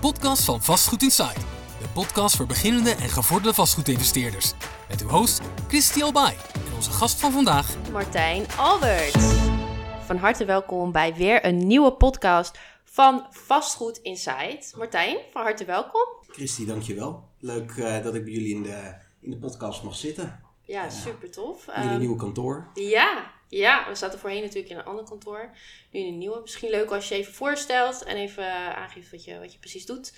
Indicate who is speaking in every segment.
Speaker 1: podcast van Vastgoed Inside. De podcast voor beginnende en gevorderde vastgoedinvesteerders. Met uw host Christy Albay en onze gast van vandaag
Speaker 2: Martijn Albert. Van harte welkom bij weer een nieuwe podcast van Vastgoed Inside. Martijn, van harte welkom.
Speaker 3: Christy, dankjewel. Leuk uh, dat ik bij jullie in de, in de podcast mag zitten.
Speaker 2: Ja, super tof.
Speaker 3: In jullie um, nieuwe kantoor.
Speaker 2: Ja, ja, we zaten voorheen natuurlijk in een ander kantoor. Nu in een nieuwe. Misschien leuk als je even voorstelt en even aangeeft wat je, wat je precies doet.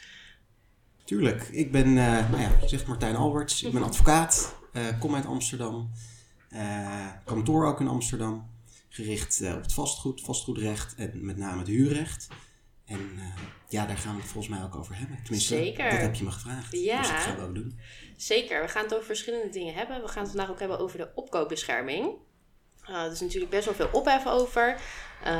Speaker 3: Tuurlijk. Ik ben, uh, nou ja, zegt Martijn Alberts. Ik ben advocaat. Uh, kom uit Amsterdam. Uh, kantoor ook in Amsterdam. Gericht op het vastgoed, vastgoedrecht en met name het huurrecht. En ja, daar gaan we het volgens mij ook over hebben. Tenminste,
Speaker 2: Zeker.
Speaker 3: dat heb je me gevraagd.
Speaker 2: Ja.
Speaker 3: Dus dat gaan we ook doen.
Speaker 2: Zeker. We gaan het over verschillende dingen hebben. We gaan het vandaag ook hebben over de opkoopbescherming. Uh, er is natuurlijk best wel veel ophef over. Uh,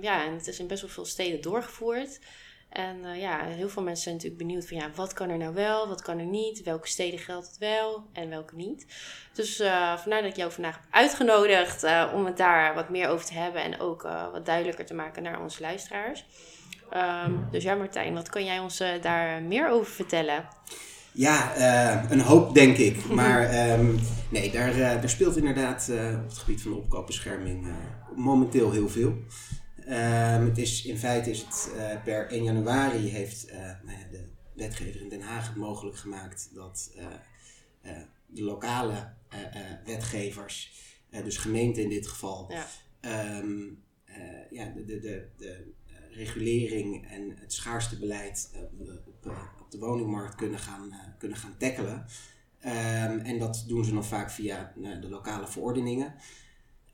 Speaker 2: ja, en het is in best wel veel steden doorgevoerd. En uh, ja, heel veel mensen zijn natuurlijk benieuwd van ja, wat kan er nou wel, wat kan er niet, welke steden geldt het wel en welke niet. Dus uh, vandaar dat ik jou vandaag heb uitgenodigd om het daar wat meer over te hebben en ook wat duidelijker te maken naar onze luisteraars. Um, dus ja, Martijn, wat kan jij ons daar meer over vertellen?
Speaker 3: Ja, uh, een hoop denk ik. Maar um, nee, daar, uh, daar speelt inderdaad uh, op het gebied van de opkoopbescherming momenteel heel veel. Ehm, het is, in feite is het per 1 januari heeft nou ja, de wetgever in Den Haag het mogelijk gemaakt dat de lokale wetgevers, dus gemeenten in dit geval,
Speaker 2: ja.
Speaker 3: Um, ja, de, de, de, de regulering en het schaarste beleid op, op de woningmarkt kunnen gaan, uh, kunnen gaan tackelen. Um, en dat doen ze dan vaak via uh, de lokale verordeningen.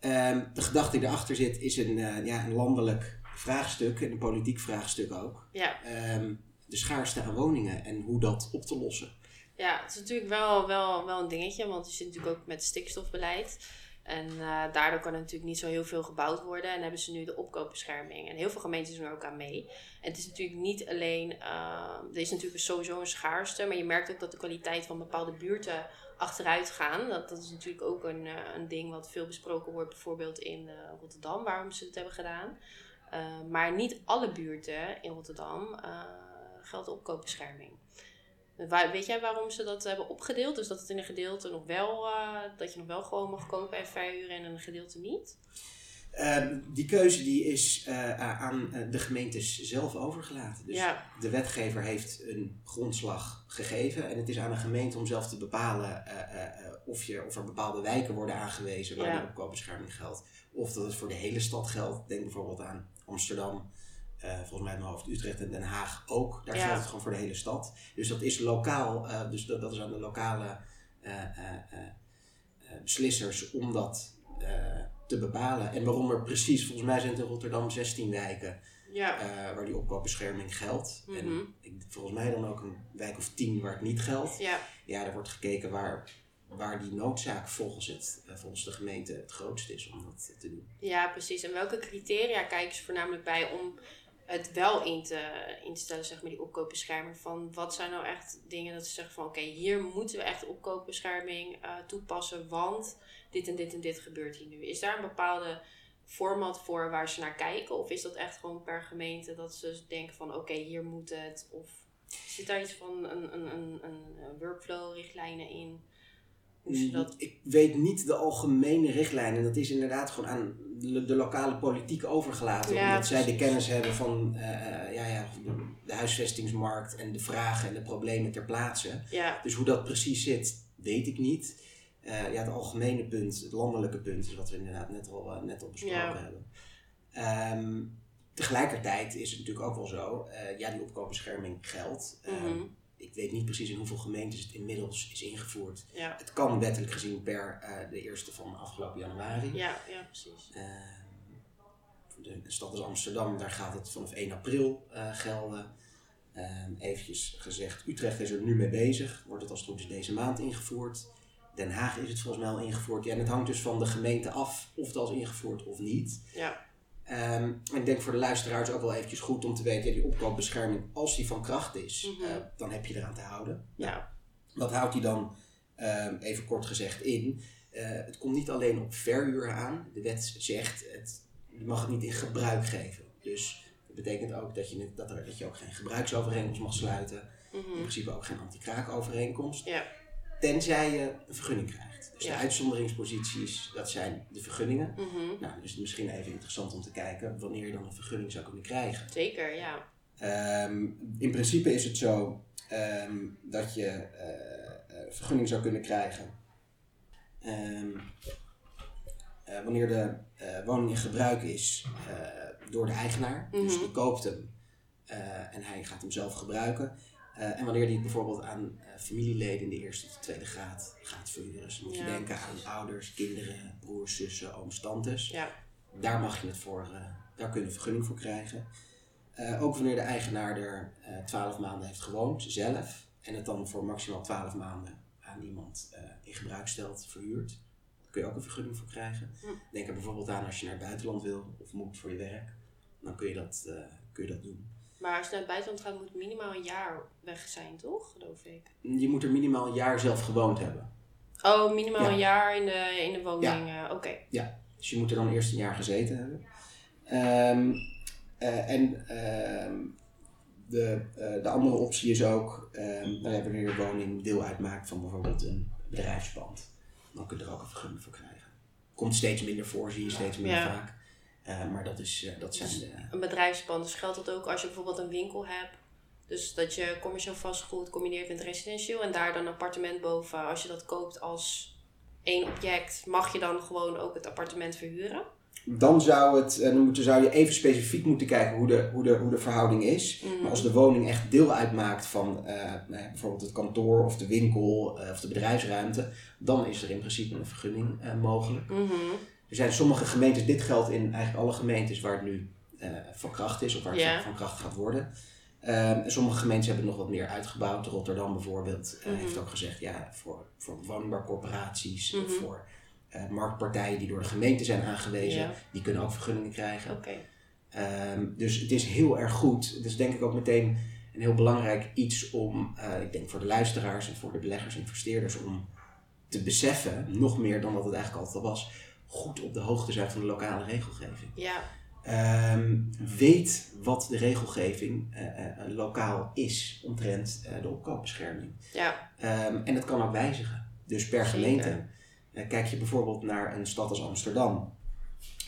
Speaker 3: Um, de gedachte die erachter zit is een, uh, ja, een landelijk vraagstuk en een politiek vraagstuk ook.
Speaker 2: Ja.
Speaker 3: Um, de schaarste aan woningen en hoe dat op te lossen.
Speaker 2: Ja, het is natuurlijk wel, wel, wel een dingetje, want je zit natuurlijk ook met stikstofbeleid. En uh, daardoor kan er natuurlijk niet zo heel veel gebouwd worden. En hebben ze nu de opkoopbescherming. En heel veel gemeentes doen er ook aan mee. En het is natuurlijk niet alleen... Uh, er is natuurlijk sowieso een schaarste. Maar je merkt ook dat de kwaliteit van bepaalde buurten achteruit gaan. Dat, dat is natuurlijk ook een, uh, een ding wat veel besproken wordt. Bijvoorbeeld in Rotterdam, waarom ze het hebben gedaan. maar niet alle buurten in Rotterdam geldt opkoopbescherming. Weet jij waarom ze dat hebben opgedeeld? Dus dat het in een gedeelte nog wel, uh, dat je nog wel gewoon mag kopen en verhuren en in een gedeelte niet?
Speaker 3: Uh, die keuze die is uh, aan de gemeentes zelf overgelaten. Dus
Speaker 2: ja.
Speaker 3: de wetgever heeft een grondslag gegeven en het is aan de gemeente om zelf te bepalen of, je, of er bepaalde wijken worden aangewezen waar
Speaker 2: Ja.
Speaker 3: de opkoopbescherming geldt. Of dat het voor de hele stad geldt. Denk bijvoorbeeld aan Amsterdam, uh, volgens mij mijn hoofd Utrecht en Den Haag ook. Daar
Speaker 2: Ja.
Speaker 3: geldt het gewoon voor de hele stad. Dus dat is lokaal, uh, dus dat, dat is aan de lokale uh, beslissers om dat te bepalen. En waarom er precies, volgens mij zijn het in Rotterdam 16 wijken
Speaker 2: Ja.
Speaker 3: waar die opkoopbescherming geldt.
Speaker 2: Mhm.
Speaker 3: En ik, volgens mij dan ook een wijk of 10 waar het niet geldt.
Speaker 2: ja.
Speaker 3: Ja, er wordt gekeken waar, waar die noodzaak volgens, het, volgens de gemeente het grootst is om dat te doen.
Speaker 2: Ja, precies. En welke criteria kijken ze voornamelijk bij om het wel in te, in te stellen, zeg maar, die opkoopbescherming? Van wat zijn nou echt dingen dat ze zeggen van oké, hier moeten we echt opkoopbescherming uh, toepassen, want dit en dit en dit gebeurt hier nu. Is daar een bepaalde format voor waar ze naar kijken? Of is dat echt gewoon per gemeente dat ze denken van oké, hier moet het? Of zit daar iets van een, een, een, een workflow, richtlijnen in? Hoe ze dat...
Speaker 3: Ik weet niet de algemene richtlijnen. Dat is inderdaad gewoon aan de, de lokale politiek overgelaten.
Speaker 2: Ja,
Speaker 3: omdat zij de kennis hebben van uh, uh, ja, ja, de, huisvestingsmarkt en de vragen en de problemen ter plaatse.
Speaker 2: Ja,
Speaker 3: Dus hoe dat precies zit, weet ik niet. Uh, ja, het algemene punt, het landelijke punt, is wat we inderdaad net al, net al besproken
Speaker 2: Ja.
Speaker 3: hebben. Um, tegelijkertijd is het natuurlijk ook wel zo, ja, die opkoopbescherming geldt. Um,
Speaker 2: Mhm.
Speaker 3: Ik weet niet precies in hoeveel gemeentes het inmiddels is ingevoerd.
Speaker 2: ja,
Speaker 3: Het kan wettelijk gezien per uh, de eerste van afgelopen januari.
Speaker 2: ja, ja, precies.
Speaker 3: de, de stad als Amsterdam, daar gaat het vanaf 1 april uh, gelden. Um, eventjes gezegd, Utrecht is er nu mee bezig. Wordt het als het goed is deze maand ingevoerd. Den Haag is het volgens mij al ingevoerd. Ja, en het hangt dus van de gemeente af of het al is ingevoerd of niet.
Speaker 2: Ja,
Speaker 3: Um, en ik denk voor de luisteraars ook wel eventjes goed om te weten, ja, die opkoopbescherming, als die van kracht is,
Speaker 2: Mhm.
Speaker 3: uh, dan heb je eraan te houden.
Speaker 2: ja,
Speaker 3: Wat houdt die dan, um, even kort gezegd, in? Uh, het komt niet alleen op verhuur aan. De wet zegt, het, je mag het niet in gebruik geven. Dus betekent ook dat je, dat, er, dat je ook geen gebruiksovereenkomst mag sluiten. In
Speaker 2: Mhm.
Speaker 3: principe ook geen anti-kraakovereenkomst.
Speaker 2: Ja,
Speaker 3: Tenzij je een vergunning krijgt. Dus
Speaker 2: Ja.
Speaker 3: de uitzonderingsposities, dat zijn de vergunningen.
Speaker 2: mhm.
Speaker 3: Nou, dus misschien even interessant om te kijken wanneer je dan een vergunning zou kunnen krijgen.
Speaker 2: zeker, ja.
Speaker 3: Ehm, in principe is het zo ehm, dat je eh, vergunning zou kunnen krijgen ehm, eh, wanneer de woning in gebruik is door de eigenaar. Dus
Speaker 2: Mhm.
Speaker 3: die koopt hem en hij gaat hem zelf gebruiken. Eh, en wanneer die het bijvoorbeeld aan eh, familieleden in de eerste of de tweede graad gaat verhuren. Dus dan moet je
Speaker 2: Ja,
Speaker 3: denken aan ouders, kinderen, broers, zussen, ooms, tantes.
Speaker 2: Ja,
Speaker 3: Daar mag je het voor, eh, daar kun je een vergunning voor krijgen. Ook wanneer de eigenaar er 12 maanden heeft gewoond, zelf, en het dan voor maximaal 12 maanden aan iemand in gebruik stelt, verhuurt, daar kun je ook een vergunning voor krijgen.
Speaker 2: Hm.
Speaker 3: Denk er bijvoorbeeld aan als je naar het buitenland wil of moet voor je werk, dan kun je dat, kun je dat doen.
Speaker 2: Maar als je naar het buitenland gaat, moet minimaal een jaar weg zijn, toch? Geloof ik.
Speaker 3: Je moet er minimaal een jaar zelf gewoond hebben.
Speaker 2: Oh, minimaal
Speaker 3: Ja.
Speaker 2: een jaar in de, in de woning. eh, Oké.
Speaker 3: Dus je moet er dan eerst een jaar gezeten hebben. Ehm, eh, en ehm, de, eh, de andere optie is ook, ehm, nou ja, wanneer je woning deel uitmaakt van bijvoorbeeld een bedrijfspand, dan kun je er ook een vergunning voor krijgen. Komt steeds minder voor, zie je steeds minder
Speaker 2: Ja.
Speaker 3: vaak. Eh, maar dat, is, eh, dat zijn de,
Speaker 2: Een bedrijfspand. Dus geldt dat ook als je bijvoorbeeld een winkel hebt. Dus dat je commercieel vastgoed combineert met residentieel. En daar dan een appartement boven. Als je dat koopt als één object, mag je dan gewoon ook het appartement verhuren.
Speaker 3: Dan zou, het, eh, dan moet, zou je even specifiek moeten kijken hoe de, hoe de, hoe de verhouding is.
Speaker 2: Mhm.
Speaker 3: Maar als de woning echt deel uitmaakt van eh, bijvoorbeeld het kantoor of de winkel eh, of de bedrijfsruimte, dan is er in principe een vergunning eh, mogelijk.
Speaker 2: Mhm.
Speaker 3: Er zijn sommige gemeentes, dit geldt in eigenlijk alle gemeentes waar het nu eh, van kracht is of waar het
Speaker 2: Ja.
Speaker 3: van- kracht gaat worden. Ehm, sommige gemeentes hebben nog wat meer uitgebouwd. Rotterdam bijvoorbeeld eh,
Speaker 2: Mhm.
Speaker 3: heeft ook gezegd, ja, voor, voor woningbouwcorporaties,
Speaker 2: Mhm.
Speaker 3: voor eh, marktpartijen die door de gemeente zijn aangewezen,
Speaker 2: Ja.
Speaker 3: die kunnen ook vergunningen krijgen. Ehm, dus het is heel erg goed. Het is denk ik ook meteen een heel belangrijk iets om, ik denk voor de luisteraars en voor de beleggers en investeerders, om te beseffen, nog meer dan dat het eigenlijk altijd al was, goed op de hoogte zijn van de lokale regelgeving.
Speaker 2: Ja,
Speaker 3: Ehm, weet wat de regelgeving eh, eh, lokaal is omtrent eh, de opkoopbescherming.
Speaker 2: ja,
Speaker 3: Ehm, en dat kan ook wijzigen. Dus per
Speaker 2: Zeker.
Speaker 3: gemeente. Eh, kijk je bijvoorbeeld naar een stad als Amsterdam,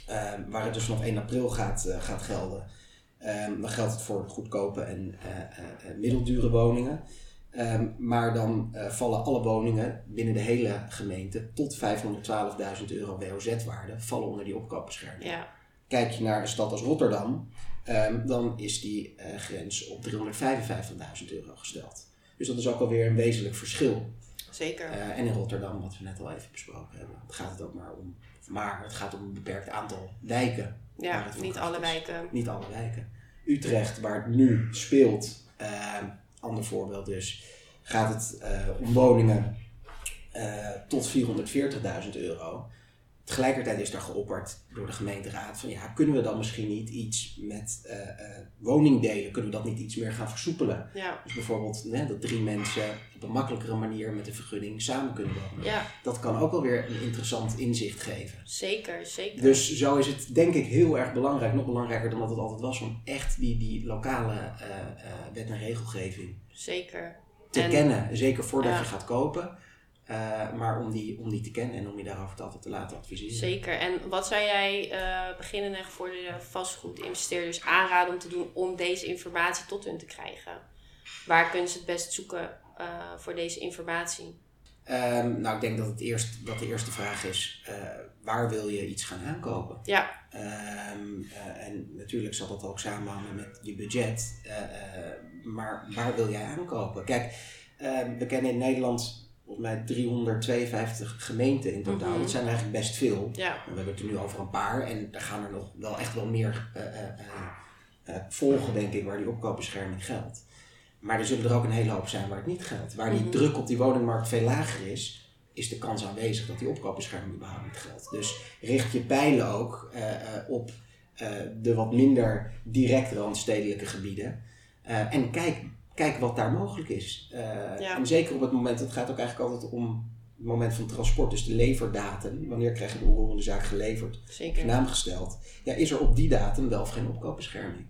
Speaker 3: ehm, waar het dus vanaf 1 april gaat, eh, gaat gelden. Dan geldt het voor goedkope en eh, eh, eh, middeldure woningen. Ehm, maar dan eh, vallen alle woningen binnen de hele gemeente tot 512.000 euro WOZ-waarde vallen onder die opkoopbescherming.
Speaker 2: ja.
Speaker 3: Kijk je naar een stad als Rotterdam, ehm, dan is die eh, grens op 355.000 euro gesteld. Dus dat is ook alweer een wezenlijk verschil.
Speaker 2: Zeker.
Speaker 3: Eh, en in Rotterdam, wat we net al even besproken hebben, gaat het ook maar om, maar het gaat om een beperkt aantal wijken.
Speaker 2: ja, niet alle
Speaker 3: is.
Speaker 2: wijken.
Speaker 3: Niet alle wijken. Utrecht, waar het nu speelt, eh, ander voorbeeld dus, gaat het eh, om woningen eh, tot 440.000 euro. Tegelijkertijd is daar geopperd door de gemeenteraad van ja, kunnen we dan misschien niet iets met eh, eh, woningdelen, kunnen we dat niet iets meer gaan versoepelen?
Speaker 2: Ja,
Speaker 3: Dus bijvoorbeeld né, dat drie mensen op een makkelijkere manier met een vergunning samen kunnen wonen.
Speaker 2: ja,
Speaker 3: Dat kan ook wel weer een interessant inzicht geven.
Speaker 2: zeker, zeker.
Speaker 3: Dus zo is het denk ik heel erg belangrijk, nog belangrijker dan dat het altijd was, om echt die, die lokale eh, wet en regelgeving
Speaker 2: Zeker.
Speaker 3: te
Speaker 2: En-
Speaker 3: kennen. Zeker voordat je gaat kopen. Eh, maar om die, om die te kennen en om je daarover altijd te laten adviseren.
Speaker 2: Zeker. En wat zou jij eh beginnende en gevorderde vastgoedinvesteerders aanraden om te doen om deze informatie tot hun te krijgen? Waar kunnen ze het best zoeken eh, voor deze informatie?
Speaker 3: Ehm, nou, ik denk dat, het eerst, dat de eerste vraag is, waar wil je iets gaan aankopen?
Speaker 2: Ja,
Speaker 3: Ehm, eh, en natuurlijk zal dat ook samenhangen met je budget. maar waar wil jij aankopen? Kijk, ehm, we kennen in Nederland volgens mij 352 gemeenten in totaal.
Speaker 2: Mhm.
Speaker 3: Dat zijn eigenlijk best veel.
Speaker 2: ja,
Speaker 3: We hebben het er nu over een paar en er gaan er nog wel echt wel meer eh, eh, eh, volgen, denk ik, waar die opkoopbescherming geldt. Maar er zullen er ook een hele hoop zijn waar het niet geldt. Waar die
Speaker 2: Mhm.
Speaker 3: druk op die woningmarkt veel lager is, is de kans aanwezig dat die opkoopbescherming überhaupt niet geldt. Dus richt je pijlen ook op de wat minder direct randstedelijke gebieden. En kijk, kijk wat daar mogelijk is. Eh,
Speaker 2: Ja.
Speaker 3: En zeker op het moment, het gaat ook eigenlijk altijd om het moment van transport, dus de leverdatum. Wanneer krijg je de onroerende zaak geleverd?
Speaker 2: zeker.
Speaker 3: naam gesteld. Ja, is er op die datum wel of geen opkoopbescherming?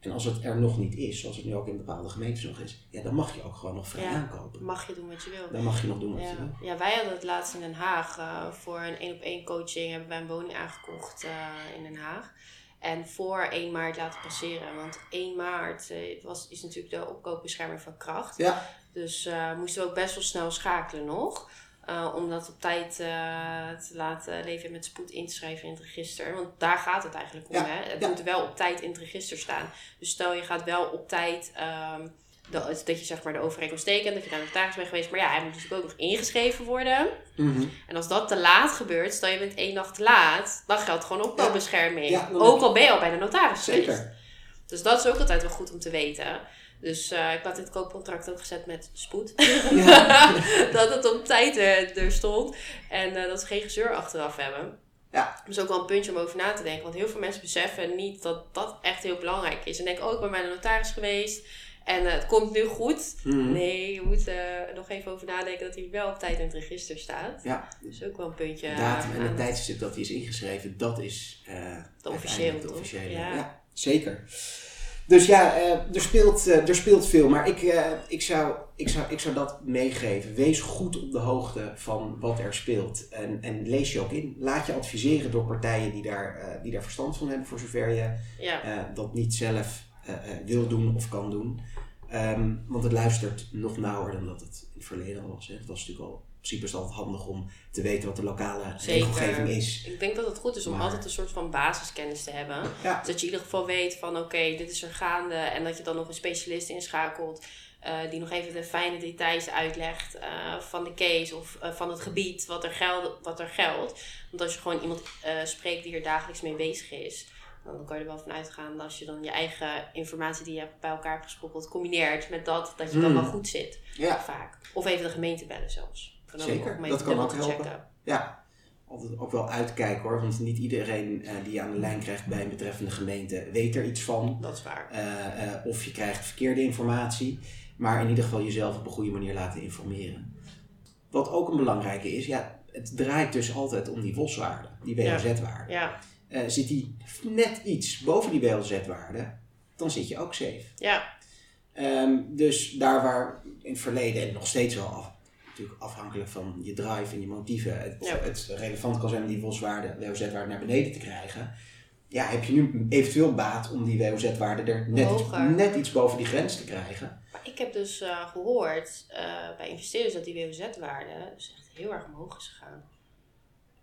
Speaker 3: En als het er nog niet is, zoals het nu ook in bepaalde gemeentes nog is, ja, dan mag je ook gewoon nog vrij
Speaker 2: Ja.
Speaker 3: aankopen.
Speaker 2: Mag je doen wat je wil.
Speaker 3: Dan mag je nog doen wat je wil.
Speaker 2: ja, wij hadden het laatst in Den Haag. eh, voor een één op één coaching hebben wij een woning aangekocht eh, in Den Haag. En voor 1 maart laten passeren. Want 1 maart eh, was, is natuurlijk de opkoopbescherming van kracht.
Speaker 3: Ja,
Speaker 2: Dus eh, moesten we ook best wel snel schakelen nog. Eh, om dat op tijd te laten leven met spoed in te schrijven in het register. Want daar gaat het eigenlijk om.
Speaker 3: Ja,
Speaker 2: Hè? Het
Speaker 3: ja.
Speaker 2: moet wel op tijd in het register staan. Dus stel je gaat wel op tijd... ehm, dat, dat je zeg maar de overeenkomst tekent, dat je naar de notaris bent geweest. Maar ja, hij moet natuurlijk ook nog ingeschreven worden.
Speaker 3: Mhm.
Speaker 2: En als dat te laat gebeurt, stel je bent één dag te laat, dan geldt gewoon opkoopbescherming.
Speaker 3: Ja, dan
Speaker 2: ook al ben je al bij de notaris geweest.
Speaker 3: zeker.
Speaker 2: Dus dat is ook altijd wel goed om te weten. Dus eh, ik had in het koopcontract ook gezet met spoed.
Speaker 3: Ja.
Speaker 2: dat het op tijd er, er stond. En eh, dat ze geen gezeur achteraf hebben.
Speaker 3: Ja.
Speaker 2: Dat is ook wel een puntje om over na te denken. Want heel veel mensen beseffen niet dat dat echt heel belangrijk is. En denken, oh, ik ben bij de notaris geweest. En eh, het komt nu goed.
Speaker 3: Mhm.
Speaker 2: Nee, je moet er nog even over nadenken dat hij wel op tijd in het register staat.
Speaker 3: Ja,
Speaker 2: Dat is ook wel een puntje.
Speaker 3: de datum en het tijdstip dat die is ingeschreven, dat is eh,
Speaker 2: officieel,
Speaker 3: de
Speaker 2: toch?
Speaker 3: officiële.
Speaker 2: Ja.
Speaker 3: Ja. zeker. Dus ja, eh, er, speelt, eh, er speelt veel, maar ik, eh, ik, zou, ik, zou, ik zou dat meegeven. Wees goed op de hoogte van wat er speelt en, en lees je ook in. Laat je adviseren door partijen die daar, eh, die daar verstand van hebben, voor zover je
Speaker 2: Ja,
Speaker 3: eh, dat niet zelf eh, eh, wil doen of kan doen. Ehm, want het luistert nog nauwer dan dat het in het verleden al was. Hè. Dat was natuurlijk al, in principe is het altijd handig om te weten wat de lokale
Speaker 2: Zeker.
Speaker 3: regelgeving is.
Speaker 2: ik denk dat het goed is om
Speaker 3: Maar-
Speaker 2: altijd een soort van basiskennis te hebben.
Speaker 3: Ja,
Speaker 2: Dus dat je in ieder geval weet van oké, dit is er gaande. En dat je dan nog een specialist inschakelt. eh, die nog even de fijne details uitlegt eh, van de case of eh, van het gebied wat er, geld, wat er geldt. Want als je gewoon iemand eh, spreekt die er dagelijks mee bezig is, dan kan je er wel van uitgaan dat als je dan je eigen informatie die je hebt bij elkaar hebt gesprokkeld combineert met dat, dat je dan
Speaker 3: Hmm.
Speaker 2: wel goed zit.
Speaker 3: ja,
Speaker 2: Vaak. Of even de gemeente bellen zelfs.
Speaker 3: Zeker, dat kan ook helpen.
Speaker 2: checken.
Speaker 3: ja. Altijd ook wel uitkijken hoor. Want niet iedereen eh, die je aan de lijn krijgt bij een betreffende gemeente weet er iets van.
Speaker 2: Dat is waar.
Speaker 3: Eh, eh, of je krijgt verkeerde informatie. Maar in ieder geval jezelf op een goede manier laten informeren. Wat ook een belangrijke is, ja, het draait dus altijd om die WOS-waarde, die
Speaker 2: Ja.
Speaker 3: WOZ-waarde.
Speaker 2: Ja,
Speaker 3: Eh, zit die net iets boven die WLZ-waarde, dan zit je ook safe.
Speaker 2: ja,
Speaker 3: Ehm, dus daar waar in het verleden, en nog steeds wel af, natuurlijk afhankelijk van je drive en je motieven, het,
Speaker 2: Ja.
Speaker 3: het relevant kan zijn om die WOZ-waarde, WOZ-waarde naar beneden te krijgen. Ja, heb je nu eventueel baat om die WOZ-waarde er net iets, net iets boven die grens te krijgen?
Speaker 2: Maar ik heb dus eh, gehoord eh, bij investeerders dat die WOZ-waarde dus echt heel erg omhoog is gegaan.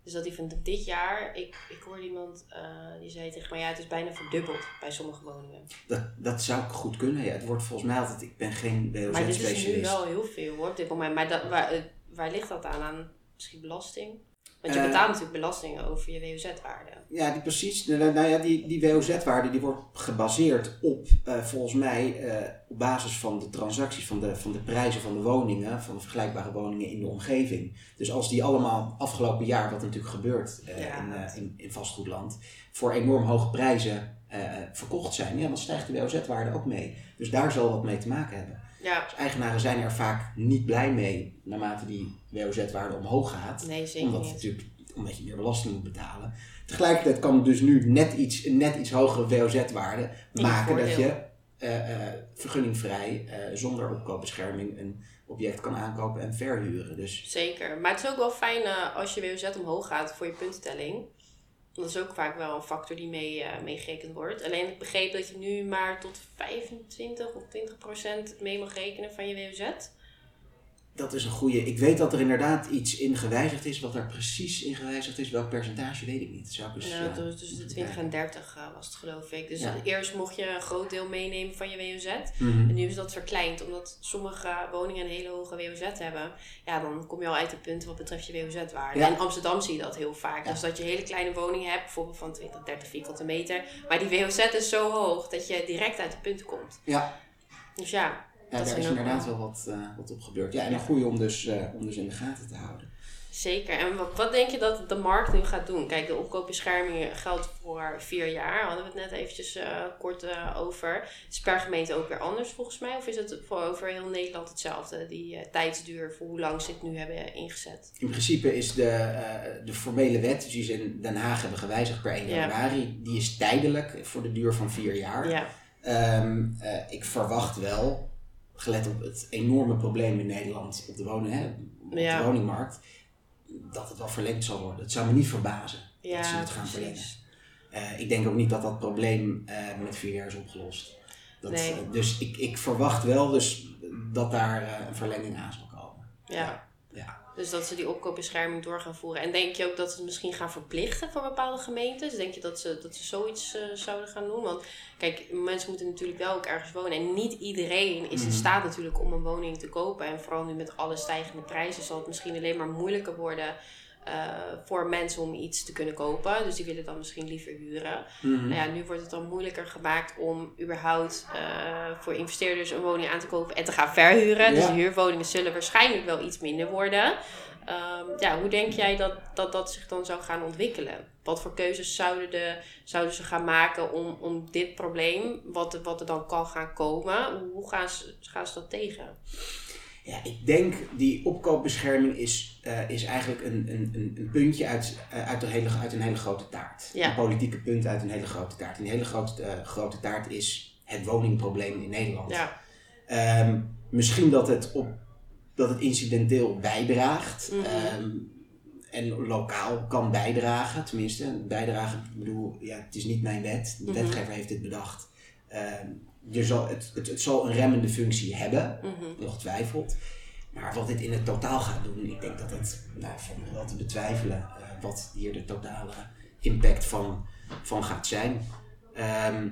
Speaker 2: Dus dat die van dit jaar, ik, ik hoorde iemand eh, die zei tegen mij, ja, het is bijna verdubbeld bij sommige woningen.
Speaker 3: Dat, dat zou goed kunnen. Ja, het wordt volgens mij altijd, ik ben geen
Speaker 2: Maar dit is nu wel heel veel hoor, op dit moment. Maar dat, waar, eh, waar ligt dat aan? Aan misschien belasting? Want je
Speaker 3: Eh,
Speaker 2: betaalt natuurlijk belastingen over je WOZ-waarde.
Speaker 3: Ja, die precies. Nou, nou ja, die, die WOZ-waarde die wordt gebaseerd op, eh, volgens mij, eh, op basis van de transacties, van de, van de prijzen van de woningen, van de vergelijkbare woningen in de omgeving. Dus als die allemaal afgelopen jaar, wat natuurlijk gebeurt eh,
Speaker 2: Ja.
Speaker 3: in, eh, in, in vastgoedland, voor enorm hoge prijzen eh, verkocht zijn, ja, dan stijgt de WOZ-waarde ook mee. Dus daar zal wat mee te maken hebben.
Speaker 2: Ja,
Speaker 3: Dus eigenaren zijn er vaak niet blij mee, naarmate die WOZ-waarde omhoog gaat
Speaker 2: nee, zeker
Speaker 3: omdat,
Speaker 2: niet.
Speaker 3: natuurlijk, omdat je meer belasting moet betalen. Tegelijkertijd kan dus nu net iets, een net iets hogere WOZ-waarde maken dat je eh, eh, vergunningvrij eh, zonder opkoopbescherming een object kan aankopen en verhuren. Dus
Speaker 2: Zeker. Maar het is ook wel fijn als je WOZ omhoog gaat voor je puntentelling. Dat is ook vaak wel een factor die mee, meegerekend wordt. Alleen ik begreep dat je nu maar tot 25 of 20 procent mee mag rekenen van je WOZ.
Speaker 3: Dat is een goede. Ik weet dat er inderdaad iets in gewijzigd is. Wat er precies in gewijzigd is, welk percentage weet ik niet. Zou ik dus,
Speaker 2: nou,
Speaker 3: eh,
Speaker 2: dus tussen de 20 en 30 eh, was het geloof ik. Dus
Speaker 3: Ja.
Speaker 2: eerst mocht je een groot deel meenemen van je WOZ.
Speaker 3: mhm.
Speaker 2: En nu is dat verkleind, omdat sommige woningen een hele hoge WOZ hebben. Ja, dan kom je al uit de punten wat betreft je WOZ-waarde.
Speaker 3: Ja.
Speaker 2: In Amsterdam zie je dat heel vaak.
Speaker 3: Ja.
Speaker 2: Dus dat je hele kleine woningen hebt, bijvoorbeeld van 20, 30 vierkante meter. Maar die WOZ is zo hoog dat je direct uit de punten komt.
Speaker 3: Ja,
Speaker 2: Dus ja,
Speaker 3: ja daar is inderdaad
Speaker 2: wel-
Speaker 3: wat, eh, wat op gebeurd. Ja, en een goede om dus, eh, om dus in de gaten te houden.
Speaker 2: zeker. En wat, wat denk je dat de markt nu gaat doen? Kijk, de opkoopbescherming geldt voor vier jaar. Hadden we het net eventjes eh, kort over. Het is per gemeente ook weer anders volgens mij. Of is het voor over heel Nederland hetzelfde? Die tijdsduur voor hoe lang ze het nu hebben ingezet?
Speaker 3: In principe is de, de formele wet, die ze in Den Haag hebben gewijzigd per 1
Speaker 2: Ja.
Speaker 3: januari, die is tijdelijk voor de duur van vier jaar.
Speaker 2: Ja,
Speaker 3: Ehm, eh, ik verwacht wel, gelet op het enorme probleem in Nederland op de, wonen, hè, op
Speaker 2: Ja.
Speaker 3: de woningmarkt, dat het wel verlengd zal worden. Het zou me niet verbazen
Speaker 2: Ja,
Speaker 3: dat ze het gaan verlengen. Eh, ik denk ook niet dat dat probleem eh, met vier jaar is opgelost. Dat,
Speaker 2: Nee.
Speaker 3: eh, dus ik, ik verwacht wel dus dat daar een verlenging aan zal komen.
Speaker 2: Ja.
Speaker 3: Ja.
Speaker 2: Dus dat ze die opkoopbescherming door gaan voeren. En denk je ook dat ze het misschien gaan verplichten voor bepaalde gemeentes? Denk je dat ze, dat ze zoiets eh, zouden gaan doen? Want kijk, mensen moeten natuurlijk wel ook ergens wonen. En niet iedereen is in
Speaker 3: Mhm.
Speaker 2: staat natuurlijk om een woning te kopen. En vooral nu met alle stijgende prijzen zal het misschien alleen maar moeilijker worden... eh, voor mensen om iets te kunnen kopen. Dus die willen dan misschien liever huren.
Speaker 3: Mhm.
Speaker 2: Nou ja, nu wordt het dan moeilijker gemaakt om überhaupt eh, voor investeerders een woning aan te kopen en te gaan verhuren. Dus
Speaker 3: Ja.
Speaker 2: huurwoningen zullen waarschijnlijk wel iets minder worden. Ehm, ja, hoe denk jij dat, dat dat zich dan zou gaan ontwikkelen? Wat voor keuzes zouden, de, zouden ze gaan maken om, om dit probleem, wat, er- wat er dan kan gaan komen, hoe gaan ze, gaan ze dat tegen?
Speaker 3: Ja, ik denk die opkoopbescherming is, eh, is eigenlijk een, een, een, een puntje uit, eh, uit, een hele, uit een hele grote taart.
Speaker 2: Ja.
Speaker 3: Een politieke punt uit een hele grote taart. En die hele grote, eh, grote taart is het woningprobleem in Nederland.
Speaker 2: Ja,
Speaker 3: Ehm, misschien dat het, op, dat het incidenteel bijdraagt.
Speaker 2: Mhm.
Speaker 3: ehm, en lokaal kan bijdragen, tenminste. Bijdragen, ik bedoel, ja, het is niet mijn wet. De
Speaker 2: Mhm.
Speaker 3: wetgever heeft dit bedacht. Ehm, er zal, het, het, het zal een remmende functie hebben
Speaker 2: mhm.
Speaker 3: ongetwijfeld. Maar wat dit in het totaal gaat doen, ik denk dat het nou, nog wel te betwijfelen eh, wat hier de totale impact van, van gaat zijn. Ehm,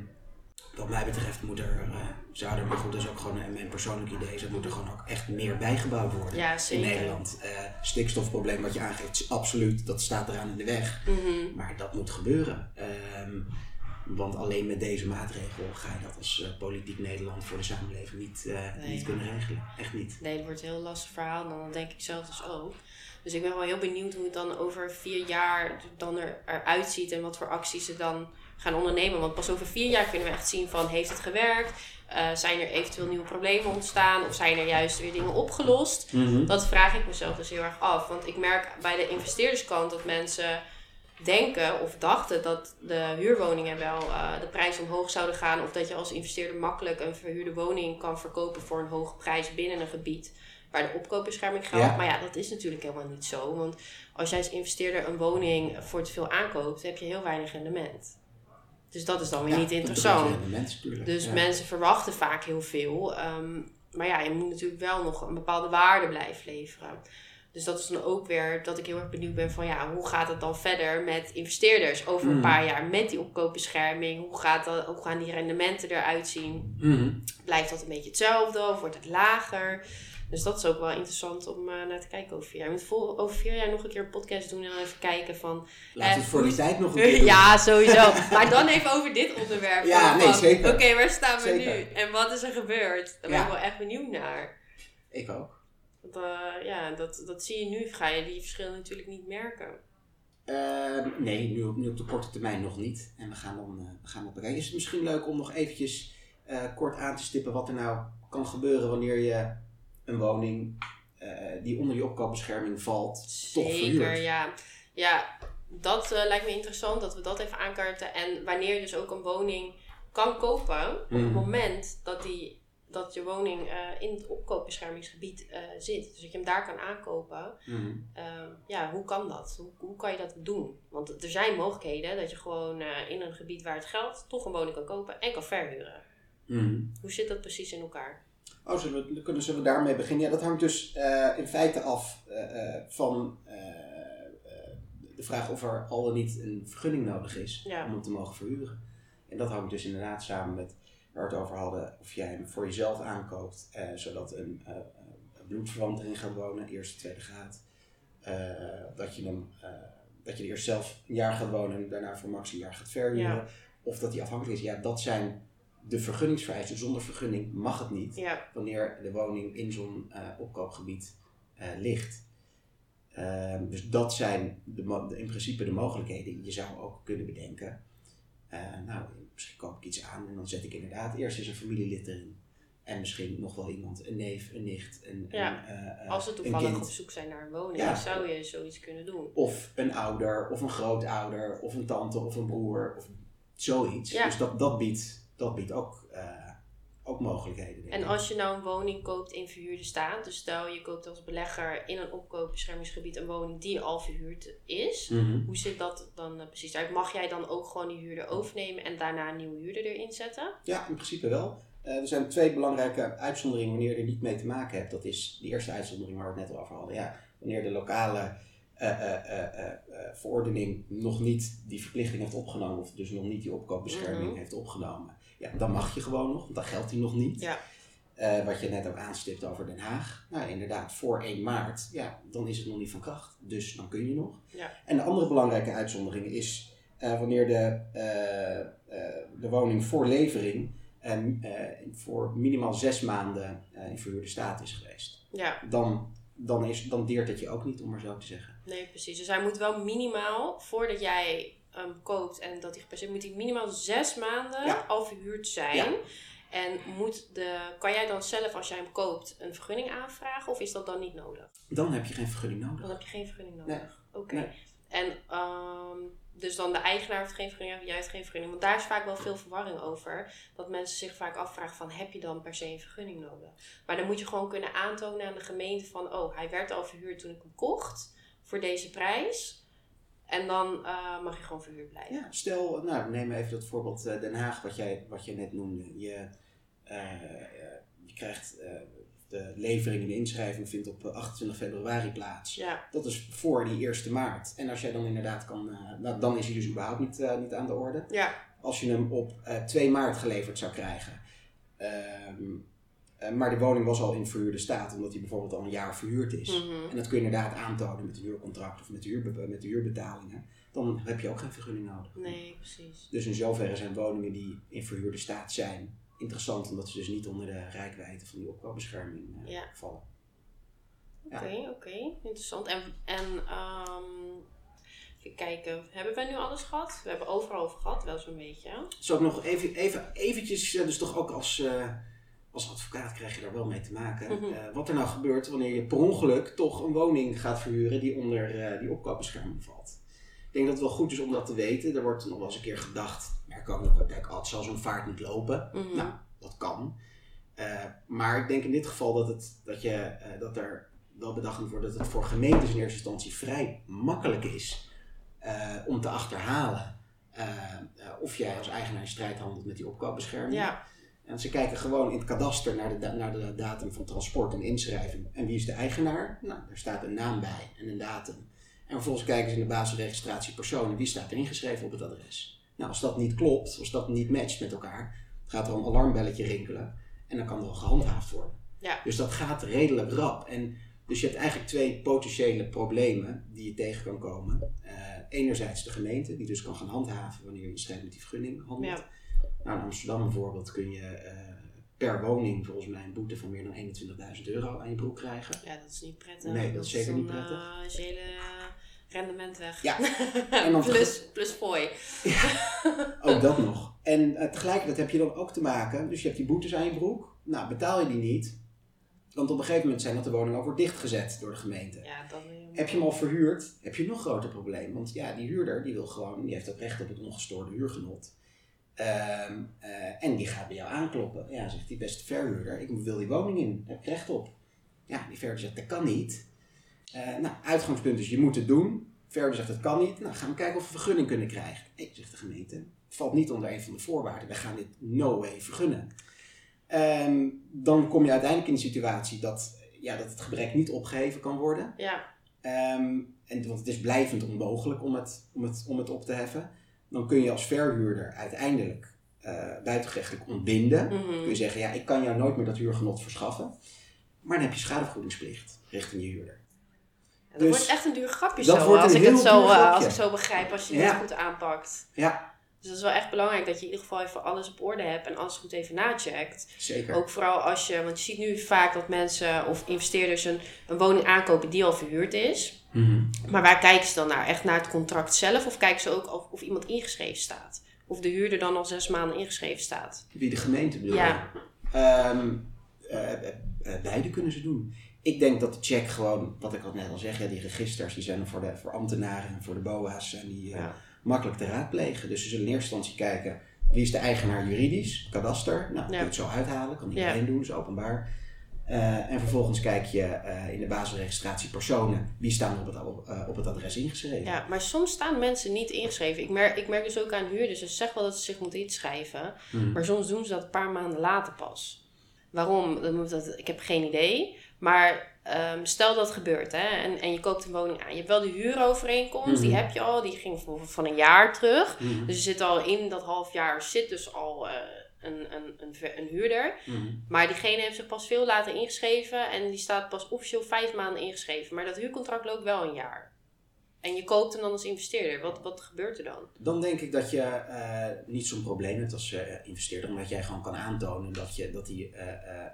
Speaker 3: wat mij betreft moet er, eh, zou er, maar goed, dat is ook gewoon een- mijn persoonlijk idee, is, er moet er gewoon ook echt meer bijgebouwd worden
Speaker 2: ja
Speaker 3: in. Nederland. Eh, stikstofprobleem wat je aangeeft, is absoluut, dat staat eraan in de weg.
Speaker 2: Mhm.
Speaker 3: Maar dat moet gebeuren. Ehm, want alleen met deze maatregel ga je dat als eh, politiek Nederland voor de samenleving niet, eh,
Speaker 2: Nee.
Speaker 3: niet kunnen regelen. Echt niet.
Speaker 2: Nee, het wordt een heel lastig verhaal. En dan denk ik zelf dus ook. Dus ik ben wel heel benieuwd hoe het dan over vier jaar dan er, eruit ziet. En wat voor acties ze dan gaan ondernemen. Want pas over vier jaar kunnen we echt zien van heeft het gewerkt? Eh, zijn er eventueel nieuwe problemen ontstaan? Of zijn er juist weer dingen opgelost? Dat vraag ik mezelf dus heel erg af. Want ik merk bij de investeerderskant dat mensen denken of dachten dat de huurwoningen wel eh, de prijs omhoog zouden gaan. Of dat je als investeerder makkelijk een verhuurde woning kan verkopen voor een hoge prijs binnen een gebied waar de opkoopbescherming geldt.
Speaker 3: Ja.
Speaker 2: Maar ja, dat is natuurlijk helemaal niet zo. Want als jij als investeerder een woning voor te veel aankoopt, heb je heel weinig rendement. Dus dat is dan weer
Speaker 3: Ja,
Speaker 2: niet interessant. Dus
Speaker 3: Ja.
Speaker 2: mensen verwachten vaak heel veel. ehm, maar ja, je moet natuurlijk wel nog een bepaalde waarde blijven leveren. Dus dat is dan ook weer dat ik heel erg benieuwd ben van ja, hoe gaat het dan verder met investeerders over een
Speaker 3: Mhm.
Speaker 2: paar jaar met die opkoopbescherming? Hoe, gaat dat, hoe gaan die rendementen eruit zien?
Speaker 3: Mhm.
Speaker 2: Blijft dat een beetje hetzelfde of wordt het lager? Dus dat is ook wel interessant om eh, naar te kijken over vier jaar. Je moet vol, over vier jaar nog een keer een podcast doen en dan even kijken van...
Speaker 3: We
Speaker 2: Eh,
Speaker 3: het voor die tijd nog een keer doen.
Speaker 2: Ja, sowieso. maar dan even over dit onderwerp.
Speaker 3: Ja, nee,
Speaker 2: van,
Speaker 3: zeker.
Speaker 2: Oké, waar staan we
Speaker 3: Zeker.
Speaker 2: nu? En wat is er gebeurd? Daar ben ik wel echt benieuwd naar.
Speaker 3: Ik ook.
Speaker 2: Want eh, ja, dat, dat zie je nu. Ga je die verschillen natuurlijk niet merken.
Speaker 3: Ehm, nee, nu, op- nu op de korte termijn nog niet. En we gaan dan eh, we gaan dat bekijken. Is het misschien leuk om nog eventjes eh, kort aan te stippen wat er nou kan gebeuren wanneer je een woning die onder die opkoopbescherming valt, toch
Speaker 2: Zeker,
Speaker 3: verhuurt?
Speaker 2: ja. Ja, dat lijkt me interessant dat we dat even aankaarten. En wanneer je dus ook een woning kan kopen, op het
Speaker 3: Mhm.
Speaker 2: moment dat, die, dat je woning eh, in het opkoopbeschermingsgebied eh, zit. Dus dat je hem daar kan aankopen.
Speaker 3: Mhm.
Speaker 2: Ehm, ja, hoe kan dat? Hoe, hoe kan je dat doen? Want er zijn mogelijkheden dat je gewoon eh, in een gebied waar het geldt toch een woning kan kopen en kan verhuren.
Speaker 3: Mhm.
Speaker 2: Hoe zit dat precies in elkaar?
Speaker 3: Oh, zullen we, kunnen, zullen we daarmee beginnen? Ja, dat hangt dus eh, in feite af eh, eh, van eh, eh, de vraag of er al dan niet een vergunning nodig is
Speaker 2: Ja.
Speaker 3: om hem te mogen verhuren. En dat hangt dus inderdaad samen met waar we het over hadden, of jij hem voor jezelf aankoopt, eh, zodat een, een bloedverwant erin gaat wonen, eerste, tweede graad. Eh, dat, je hem, dat je er eerst zelf een jaar gaat wonen en daarna voor max een jaar gaat verhuren.
Speaker 2: Ja.
Speaker 3: Of dat die afhankelijk is. Ja, dat zijn de vergunningsvereisten. Zonder vergunning mag het niet
Speaker 2: Ja,
Speaker 3: wanneer de woning in zo'n opkoopgebied ligt. Ehm, dus dat zijn de, in principe de mogelijkheden. Je zou ook kunnen bedenken, nou, misschien koop ik iets aan en dan zet ik inderdaad eerst eens een familielid erin. En misschien nog wel iemand, een neef, een nicht, een,
Speaker 2: Ja,
Speaker 3: een, eh, eh,
Speaker 2: als ze toevallig op zoek zijn naar een woning,
Speaker 3: Ja.
Speaker 2: zou je zoiets kunnen doen.
Speaker 3: Of een ouder, of een grootouder, of een tante, of een broer, of zoiets.
Speaker 2: Ja.
Speaker 3: Dus dat, dat biedt dat biedt ook, eh, ook mogelijkheden. denk
Speaker 2: En
Speaker 3: ik.
Speaker 2: als je nou een woning koopt in verhuurde staat, dus stel je koopt als belegger in een opkoopbeschermingsgebied een woning die al verhuurd is,
Speaker 3: Mhm.
Speaker 2: hoe ziet dat dan eh, precies uit? Mag jij dan ook gewoon die huurder overnemen en daarna een nieuwe huurder erin zetten?
Speaker 3: Ja, in principe wel. Eh, er zijn twee belangrijke uitzonderingen wanneer je er niet mee te maken hebt. Dat is de eerste uitzondering waar we het net al over hadden. Ja, wanneer de lokale eh, verordening nog niet die verplichting heeft opgenomen, of dus nog niet die opkoopbescherming
Speaker 2: Mhm.
Speaker 3: heeft opgenomen, ja, dan mag je gewoon nog, want dan geldt die nog niet.
Speaker 2: Ja.
Speaker 3: Eh, wat je net ook aanstipt over Den Haag. Nou, inderdaad, voor 1 maart, ja, dan is het nog niet van kracht. Dus dan kun je nog.
Speaker 2: Ja.
Speaker 3: En de andere belangrijke uitzondering is eh, wanneer de, eh, de woning voor levering voor minimaal zes maanden in verhuurde staat is geweest.
Speaker 2: Ja,
Speaker 3: Dan, dan, is, dan deert het je ook niet, om maar zo te zeggen.
Speaker 2: nee, precies. Dus hij moet wel minimaal, voordat jij hem koopt en dat hij gepasseerd moet hij minimaal zes maanden
Speaker 3: Ja.
Speaker 2: al verhuurd zijn.
Speaker 3: Ja.
Speaker 2: En moet de, kan jij dan zelf, als jij hem koopt, een vergunning aanvragen of is dat dan niet nodig?
Speaker 3: Dan heb je geen vergunning
Speaker 2: Dan
Speaker 3: nodig.
Speaker 2: heb je geen vergunning
Speaker 3: Nee.
Speaker 2: nodig. Oké.
Speaker 3: Nee.
Speaker 2: En ehm, dus dan de eigenaar heeft geen vergunning, jij hebt geen vergunning. Want daar is vaak wel veel verwarring over. Dat mensen zich vaak afvragen van, heb je dan per se een vergunning nodig? Maar dan moet je gewoon kunnen aantonen aan de gemeente van, oh, hij werd al verhuurd toen ik hem kocht. Voor deze prijs. En dan eh, mag je gewoon verhuurd blijven.
Speaker 3: Ja, stel, nou, we nemen even dat voorbeeld eh, Den Haag, wat jij, wat je net noemde. Je, eh, je krijgt de levering en de inschrijving vindt op eh, 28 februari plaats.
Speaker 2: Ja,
Speaker 3: Dat is voor die 1 maart. En als jij dan inderdaad kan, nou, dan is hij dus überhaupt niet, niet aan de orde.
Speaker 2: ja,
Speaker 3: Als je hem op eh 2 maart geleverd zou krijgen. Ehm, eh, maar de woning was al in verhuurde staat, omdat hij bijvoorbeeld al een jaar verhuurd is.
Speaker 2: Mhm.
Speaker 3: En dat kun je inderdaad aantonen met een huurcontract of met, de met de huurbetalingen. Dan heb je ook geen vergunning nodig.
Speaker 2: nee, precies.
Speaker 3: Dus in zoverre zijn woningen die in verhuurde staat zijn interessant, omdat ze dus niet onder de rijkwijde van die opkoopbescherming eh,
Speaker 2: Ja.
Speaker 3: vallen.
Speaker 2: Oké,
Speaker 3: Ja.
Speaker 2: oké. Interessant. En, en ehm, even kijken, hebben we nu alles gehad? We hebben overal over gehad, wel zo'n beetje.
Speaker 3: Zal ik nog even, even eventjes, eh, dus toch ook als, eh, als advocaat krijg je daar wel mee te maken.
Speaker 2: Mhm.
Speaker 3: Eh, wat er nou gebeurt wanneer je per ongeluk toch een woning gaat verhuren die onder eh, die opkoopbescherming valt. Ik denk dat het wel goed is om dat te weten. Er wordt nog wel eens een keer gedacht, ook in de praktijk, het zal zo'n vaart niet lopen.
Speaker 2: Mhm.
Speaker 3: Nou, dat kan. Eh, maar ik denk in dit geval dat, het, dat, je, dat er wel bedacht moet worden dat het voor gemeentes in eerste instantie vrij makkelijk is om te achterhalen of jij als eigenaar in strijd handelt met die opkoopbescherming.
Speaker 2: Ja,
Speaker 3: En ze kijken gewoon in het kadaster naar de, naar de datum van transport en inschrijving. En wie is de eigenaar? Nou, daar staat een naam bij en een datum. En vervolgens kijken ze in de basisregistratie personen, wie staat er ingeschreven op het adres. Nou, als dat niet klopt, als dat niet matcht met elkaar, gaat er een alarmbelletje rinkelen en dan kan er wel gehandhaafd worden.
Speaker 2: Ja.
Speaker 3: Dus dat gaat redelijk rap. En dus je hebt eigenlijk twee potentiële problemen die je tegen kan komen. Eh, enerzijds de gemeente, die dus kan gaan handhaven wanneer je in strijd met die vergunning handelt.
Speaker 2: Ja.
Speaker 3: Nou, in Amsterdam bijvoorbeeld kun je eh, per woning volgens mij een boete van meer dan 21.000 euro aan je broek krijgen.
Speaker 2: ja, dat is niet prettig.
Speaker 3: Nee, dat is zeker niet prettig.
Speaker 2: eh, is je hele rendement weg.
Speaker 3: Ja. En dan
Speaker 2: plus, plus fooi.
Speaker 3: Ook dat nog. En eh, tegelijkertijd heb je dan ook te maken, dus je hebt die boetes aan je broek. Nou, betaal je die niet, want op een gegeven moment zijn dat de woningen ook wordt dichtgezet door de gemeente.
Speaker 2: Ja, dan
Speaker 3: Heb je hem al verhuurd, heb je nog groter probleem. Want ja, die huurder die wil gewoon, die heeft ook recht op het ongestoorde huurgenot. Ehm, eh, en die gaat bij jou aankloppen. Ja, zegt die beste verhuurder, ik wil die woning in, daar heb ik recht op. Ja, die verhuurder zegt, dat kan niet. Eh, nou, uitgangspunt is, je moet het doen. Verhuurder zegt, dat kan niet. Nou, gaan we kijken of we vergunning kunnen krijgen. Nee, zegt de gemeente, het valt niet onder een van de voorwaarden. Wij gaan dit no way vergunnen. Ehm, dan kom je uiteindelijk in de situatie dat, ja, dat het gebrek niet opgeheven kan worden.
Speaker 2: Ja,
Speaker 3: Ehm, en, want het is blijvend onmogelijk om het, om, het, om het op te heffen. Dan kun je als verhuurder uiteindelijk eh buitengerechtelijk ontbinden.
Speaker 2: mhm.
Speaker 3: Kun je zeggen, ja, ik kan jou nooit meer dat huurgenot verschaffen. Maar dan heb je schadevergoedingsplicht richting je huurder.
Speaker 2: Dat
Speaker 3: Dus
Speaker 2: wordt echt een duur grapje
Speaker 3: dat
Speaker 2: zo,
Speaker 3: wordt
Speaker 2: als ik, het zo, eh,
Speaker 3: grapje.
Speaker 2: als ik zo begrijp, als je
Speaker 3: Ja.
Speaker 2: het goed aanpakt.
Speaker 3: Ja,
Speaker 2: Dus dat is wel echt belangrijk dat je in ieder geval even alles op orde hebt en alles goed even nacheckt.
Speaker 3: zeker.
Speaker 2: Ook vooral als je, want je ziet nu vaak dat mensen of investeerders een, een woning aankopen die al verhuurd is.
Speaker 3: Mhm.
Speaker 2: Maar waar kijken ze dan naar? Echt naar het contract zelf of kijken ze ook of, of iemand ingeschreven staat? Of de huurder dan al zes maanden ingeschreven staat?
Speaker 3: Wie de gemeente bedoelt.
Speaker 2: Ja.
Speaker 3: Ehm, eh, eh, eh, beide kunnen ze doen. Ik denk dat de check gewoon, wat ik al net al zeg, ja, die registers die zijn voor, de, voor ambtenaren en voor de BOA's zijn die eh,
Speaker 2: Ja.
Speaker 3: makkelijk te raadplegen. Dus ze zullen in eerste instantie kijken, Wie is de eigenaar juridisch? Kadaster. Nou, kun je
Speaker 2: Ja.
Speaker 3: het zo uithalen. Kan
Speaker 2: Ja.
Speaker 3: iedereen doen, is openbaar. Eh, en vervolgens kijk je eh, in de basisregistratie personen. Wie staan op het, eh, op het adres ingeschreven?
Speaker 2: Ja, maar soms staan mensen niet ingeschreven. Ik merk, ik merk dus ook aan huurders. Ze zeggen wel dat ze zich moeten inschrijven.
Speaker 3: Mhm.
Speaker 2: Maar soms doen ze dat een paar maanden later pas. Waarom? Dat ik heb geen idee. Maar ehm, stel dat gebeurt hè, en, en je koopt een woning aan. Je hebt wel de huurovereenkomst, die
Speaker 3: Mhm.
Speaker 2: heb je al. Die ging van een jaar terug.
Speaker 3: Mhm.
Speaker 2: Dus je zit al in dat half jaar zit dus al een, een, een, een huurder.
Speaker 3: Mhm.
Speaker 2: Maar diegene heeft zich pas veel later ingeschreven. En die staat pas officieel vijf maanden ingeschreven. Maar dat huurcontract loopt wel een jaar. En je koopt hem dan als investeerder. Wat, wat gebeurt er dan?
Speaker 3: Dan denk ik dat je eh, niet zo'n probleem hebt als eh, investeerder, omdat jij gewoon kan aantonen dat, je, dat die eh,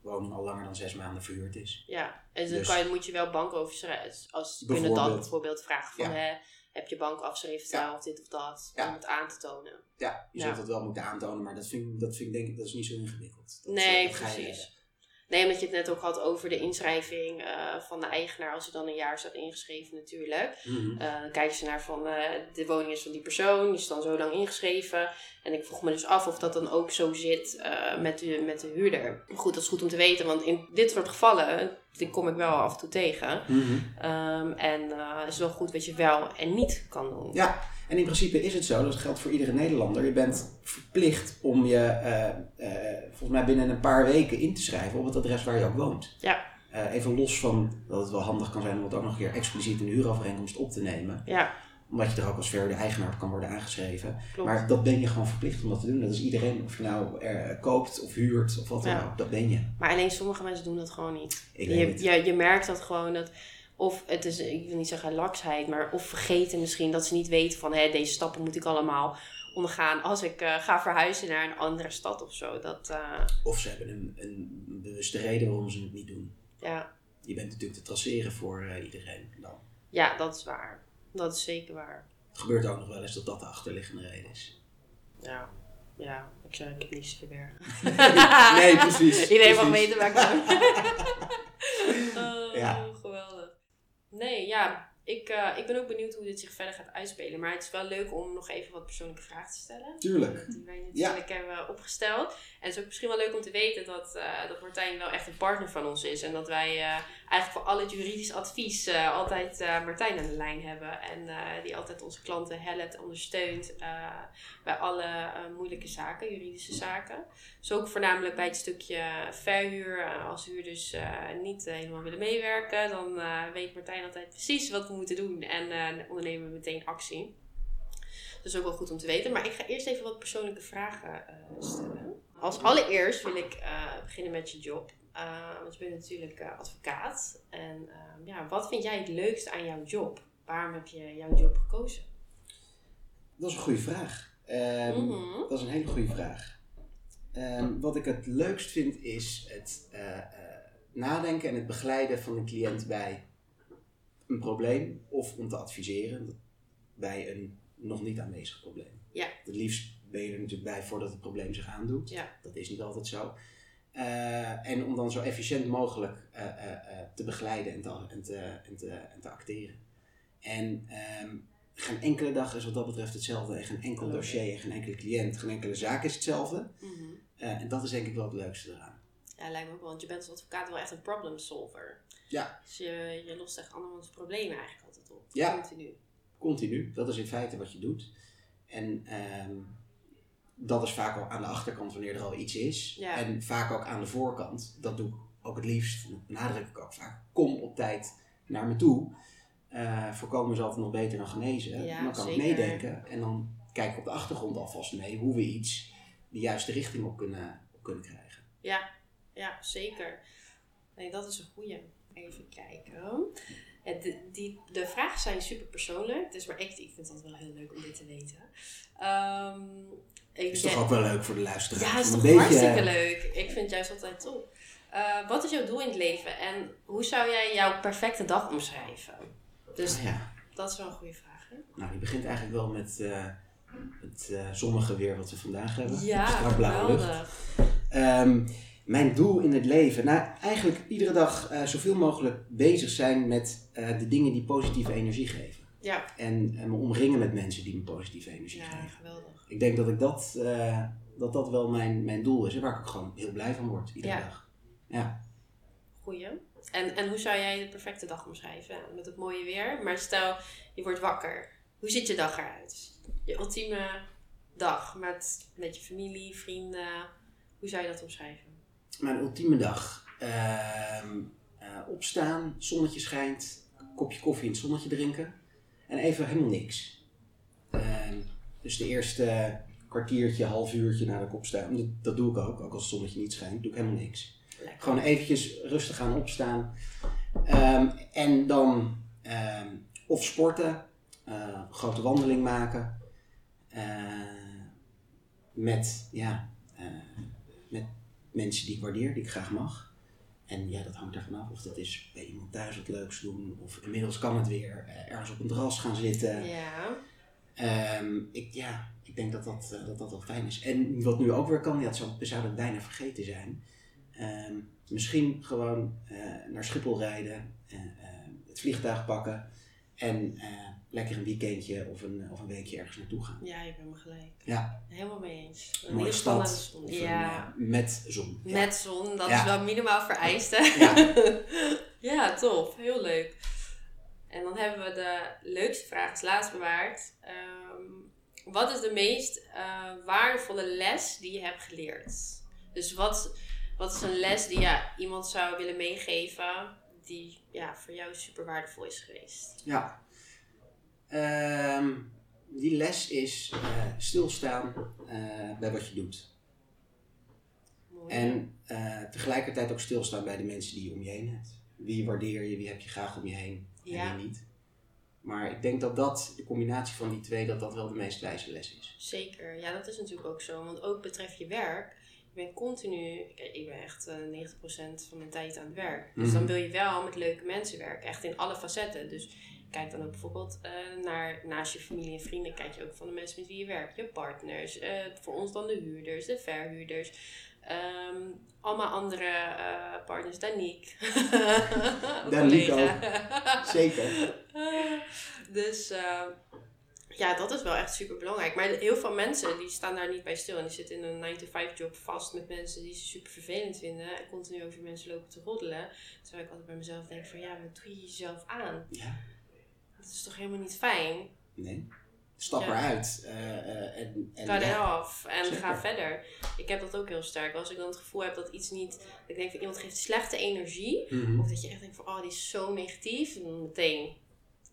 Speaker 3: woning al langer dan zes maanden verhuurd is.
Speaker 2: Ja, en dan
Speaker 3: Dus-
Speaker 2: kan je, moet je wel bank overschrijven. Als kunnen dan
Speaker 3: Bijvoorbeeld.
Speaker 2: bijvoorbeeld vragen van...
Speaker 3: Ja.
Speaker 2: Hè, heb je bank afschreven of dit of dat?
Speaker 3: Ja.
Speaker 2: Om het aan te tonen.
Speaker 3: Ja, je
Speaker 2: Ja.
Speaker 3: zult dat wel moeten aantonen, maar dat vind, ik- dat vind ik denk ik dat is niet zo ingewikkeld. Dat,
Speaker 2: nee,
Speaker 3: eh, dat je
Speaker 2: precies. Nee, omdat je het net ook had over de inschrijving eh, van de eigenaar. Als er dan een jaar staat ingeschreven natuurlijk.
Speaker 3: Mhm.
Speaker 2: Eh, dan kijken ze naar van de woning is van die persoon, die is dan zo lang ingeschreven. En ik vroeg me dus af of dat dan ook zo zit met, de, met de huurder. Goed, dat is goed om te weten, want in dit soort gevallen, die kom ik wel af en toe tegen.
Speaker 3: Mhm.
Speaker 2: Ehm, en eh, het is wel goed wat je wel en niet kan doen.
Speaker 3: Ja, en in principe is het zo, dat geldt voor iedere Nederlander. Je bent verplicht om je eh, eh, volgens mij binnen een paar weken in te schrijven op het adres waar je ook woont.
Speaker 2: Ja.
Speaker 3: Eh, even los van dat het wel handig kan zijn om het ook nog een keer expliciet in de huurovereenkomst op te nemen.
Speaker 2: Ja,
Speaker 3: Omdat je er ook als verder eigenaar kan worden aangeschreven.
Speaker 2: klopt.
Speaker 3: Maar dat ben je gewoon verplicht om dat te doen. Dat is iedereen, of je nou eh, koopt of huurt of wat dan
Speaker 2: Ja.
Speaker 3: ook. Dat ben je.
Speaker 2: Maar alleen sommige mensen doen dat gewoon niet.
Speaker 3: Ik
Speaker 2: je,
Speaker 3: weet het.
Speaker 2: je, je merkt dat gewoon dat. Of het is, ik wil niet zeggen laksheid, maar of vergeten misschien dat ze niet weten van hé, deze stappen moet ik allemaal ondergaan als ik eh, ga verhuizen naar een andere stad of zo. Dat, eh,
Speaker 3: Of ze hebben een, een bewuste reden waarom ze het niet doen.
Speaker 2: ja,
Speaker 3: Je bent natuurlijk te traceren voor iedereen dan.
Speaker 2: ja, dat is waar. Dat is zeker waar.
Speaker 3: Het gebeurt ook nog wel eens dat dat de achterliggende reden is.
Speaker 2: Ja, ja ik heb niets te verbergen.
Speaker 3: Nee, precies,
Speaker 2: Iedereen mag weten waar ik oh,
Speaker 3: Ja.
Speaker 2: geweldig. Nee, ja, ik, eh, ik ben ook benieuwd hoe dit zich verder gaat uitspelen. Maar het is wel leuk om nog even wat persoonlijke vragen te stellen.
Speaker 3: Tuurlijk.
Speaker 2: Die wij natuurlijk hebben opgesteld. En het is ook misschien wel leuk om te weten dat, eh, dat Martijn wel echt een partner van ons is. En dat wij eh, eigenlijk voor al het juridisch advies altijd Martijn aan de lijn hebben. En die altijd onze klanten helpt, ondersteunt bij alle moeilijke zaken, juridische zaken. Dus ook voornamelijk bij het stukje verhuur. Als huurders eh, niet helemaal willen meewerken, dan weet Martijn altijd precies wat we moeten doen. En eh, ondernemen we meteen actie. Dat is ook wel goed om te weten. Maar ik ga eerst even wat persoonlijke vragen eh, stellen. Als allereerst wil ik eh, beginnen met je job. Want je bent natuurlijk advocaat. En eh, ja, wat vind jij het leukste aan jouw job? Waarom heb je jouw job gekozen?
Speaker 3: Dat is een goede vraag. Ehm,
Speaker 2: Mhm.
Speaker 3: Dat is een hele goede vraag. Ehm, wat ik het leukst vind is het nadenken en het begeleiden van een cliënt bij een probleem of om te adviseren bij een nog niet aanwezig probleem.
Speaker 2: Ja.
Speaker 3: Het liefst ben je er natuurlijk bij voordat het probleem zich aandoet.
Speaker 2: Ja.
Speaker 3: Dat is niet altijd zo. Eh, en om dan zo efficiënt mogelijk eh, eh, te begeleiden en te, en, te, en, te, en te acteren. En ehm, geen enkele dag is wat dat betreft hetzelfde. En geen enkel
Speaker 2: Oké.
Speaker 3: dossier en geen enkele cliënt, geen enkele zaak is hetzelfde.
Speaker 2: Mhm.
Speaker 3: En dat is denk ik wel het leukste eraan.
Speaker 2: Ja, lijkt me ook wel. Want je bent als advocaat wel echt een problem solver.
Speaker 3: Ja.
Speaker 2: Dus je, je lost echt andermans problemen eigenlijk altijd op.
Speaker 3: Ja.
Speaker 2: Continu.
Speaker 3: Continu. Dat is in feite wat je doet. En ehm, dat is vaak al aan de achterkant wanneer er al iets is.
Speaker 2: Ja.
Speaker 3: En vaak ook aan de voorkant. Dat doe ik ook het liefst. Dat benadruk ik ook vaak. Kom op tijd naar me toe. Eh, voorkomen is altijd nog beter dan genezen.
Speaker 2: Ja,
Speaker 3: dan kan ik meedenken. En dan kijk ik op de achtergrond alvast mee hoe we iets de juiste richting op kunnen, op kunnen krijgen.
Speaker 2: Ja, ja, zeker. Nee, dat is een goeie. Even kijken. De, die, de vragen zijn super persoonlijk. Dus maar echt, ik vind het wel heel leuk om dit te weten. Ehm ik
Speaker 3: Is toch ook wel leuk voor de luisteraar.
Speaker 2: Ja, is toch
Speaker 3: een beetje-
Speaker 2: hartstikke leuk. Ik vind het juist altijd top. Eh, wat is jouw doel in het leven en hoe zou jij jouw perfecte dag omschrijven? Dus
Speaker 3: Ah, ja.
Speaker 2: dat is wel een goede vraag. Hè?
Speaker 3: Nou, die begint eigenlijk wel met eh, het eh, zonnige weer wat we vandaag hebben.
Speaker 2: Ja,
Speaker 3: blauwe lucht.
Speaker 2: geweldig.
Speaker 3: Mijn doel in het leven, nou eigenlijk iedere dag eh, zoveel mogelijk bezig zijn met eh, de dingen die positieve energie geven. Ja. En, en me omringen met mensen die me positieve energie
Speaker 2: ja,
Speaker 3: geven.
Speaker 2: geweldig.
Speaker 3: Ik denk dat ik dat, uh, dat, dat wel mijn, mijn doel is. En waar ik ook gewoon heel blij van word, iedere
Speaker 2: ja.
Speaker 3: dag. Ja.
Speaker 2: Goeie. En, en hoe zou jij de perfecte dag omschrijven? Met het mooie weer. Maar stel, je wordt wakker. Hoe ziet je dag eruit? Je ultieme dag met, met je familie, vrienden. Hoe zou je dat omschrijven?
Speaker 3: Mijn ultieme dag. Uh, uh, opstaan, zonnetje schijnt, kopje koffie in het zonnetje drinken. En even helemaal niks. Uh, dus de eerste kwartiertje, half uurtje na de kop staan. Dat, dat, doe ik ook, ook als het zonnetje niet schijnt, doe ik helemaal niks. Gewoon eventjes rustig gaan opstaan. Um, en dan um, of sporten, uh, grote wandeling maken. Uh, met, ja, uh, met mensen die ik waardeer, die ik graag mag. En ja, dat hangt ervan af of dat is bij iemand thuis wat leuks doen. Of inmiddels kan het weer ergens op een terras gaan zitten.
Speaker 2: Ja.
Speaker 3: Um, ik, ja, ik denk dat dat, uh, dat dat wel fijn is. En wat nu ook weer kan, ja, dat zou, zouden het bijna vergeten zijn. Um, misschien gewoon uh, naar Schiphol rijden, het vliegtuig pakken en lekker een weekendje of een, of een weekje ergens naartoe gaan.
Speaker 2: Ja, je bent me gelijk.
Speaker 3: Ja.
Speaker 2: Helemaal mee eens.
Speaker 3: Een mooie stad.
Speaker 2: Ja.
Speaker 3: Een, met zon.
Speaker 2: Ja. Met zon, dat
Speaker 3: Ja.
Speaker 2: is wel minimaal vereist. hè?
Speaker 3: Ja.
Speaker 2: ja, top. Heel leuk. En dan hebben we de leukste vraag als laatst bewaard. Um, wat is de meest uh, waardevolle les die je hebt geleerd? Dus wat, wat is een les die ja, iemand zou willen meegeven die ja, voor jou super waardevol is geweest?
Speaker 3: Ja. Um, die les is uh, stilstaan uh, bij wat je doet.
Speaker 2: Mooi.
Speaker 3: En uh, tegelijkertijd ook stilstaan bij de mensen die je om je heen hebt. Wie waardeer je, wie heb je graag om je heen
Speaker 2: Ja.
Speaker 3: en wie niet. Maar ik denk dat dat, de combinatie van die twee, dat dat wel de meest wijze les is.
Speaker 2: Zeker, ja, dat is natuurlijk ook zo. Want ook betreft je werk, je bent continu, ik ben echt uh, 90% van mijn tijd aan het werk. Dus
Speaker 3: Mhm.
Speaker 2: dan wil je wel met leuke mensen werken, echt in alle facetten. Dus kijk dan ook bijvoorbeeld uh, naar, naast je familie en vrienden, kijk je ook van de mensen met wie je werkt. Je partners, uh, voor ons dan de huurders, de verhuurders. Um, allemaal andere uh, partners, Danique.
Speaker 3: Danique
Speaker 2: Collega.
Speaker 3: Zeker.
Speaker 2: dus ja, dat is wel echt super belangrijk. Maar heel veel mensen die staan daar niet bij stil. En die zitten in een 9-to-5 job vast met mensen die ze super vervelend vinden. En continu over mensen lopen te roddelen. Terwijl ik altijd bij mezelf denk van ja, wat doe je jezelf aan?
Speaker 3: Ja.
Speaker 2: Dat is toch helemaal niet fijn?
Speaker 3: Nee. Stap
Speaker 2: Ja.
Speaker 3: eruit. Uh, uh, en, en,
Speaker 2: Ga
Speaker 3: ja.
Speaker 2: eraf en
Speaker 3: Zeker.
Speaker 2: ga verder. Ik heb dat ook heel sterk. Als ik dan het gevoel heb dat iets niet... dat Ik denk van iemand geeft slechte energie.
Speaker 3: Mhm.
Speaker 2: Of dat je echt denkt van oh, die is zo negatief. En dan meteen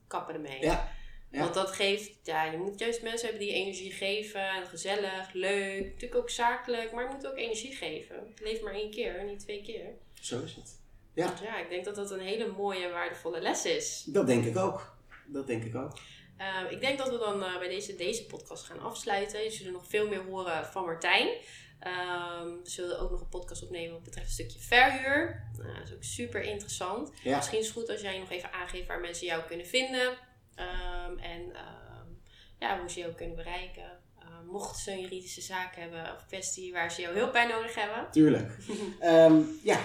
Speaker 2: kappen ermee.
Speaker 3: Ja. Ja.
Speaker 2: Want dat geeft, ja, je moet juist mensen hebben die energie geven. En gezellig, leuk. Natuurlijk ook zakelijk, maar je moet ook energie geven. Leef maar één keer, niet twee keer.
Speaker 3: Zo is het. Ja.
Speaker 2: Ja, ik denk dat dat een hele mooie waardevolle les is.
Speaker 3: Dat denk ik ook. Dat denk ik ook.
Speaker 2: Uh, ik denk dat we dan uh, bij deze, deze podcast gaan afsluiten. Je zult nog veel meer horen van Martijn. Um, we zullen ook nog een podcast opnemen wat betreft een stukje verhuur. Uh, dat is ook super interessant.
Speaker 3: Ja.
Speaker 2: Misschien is het goed als jij nog even aangeeft waar mensen jou kunnen vinden. Um, en um, ja, hoe ze jou kunnen bereiken. Mochten ze een juridische zaak hebben of kwestie waar ze jouw hulp bij nodig hebben.
Speaker 3: Tuurlijk. ja,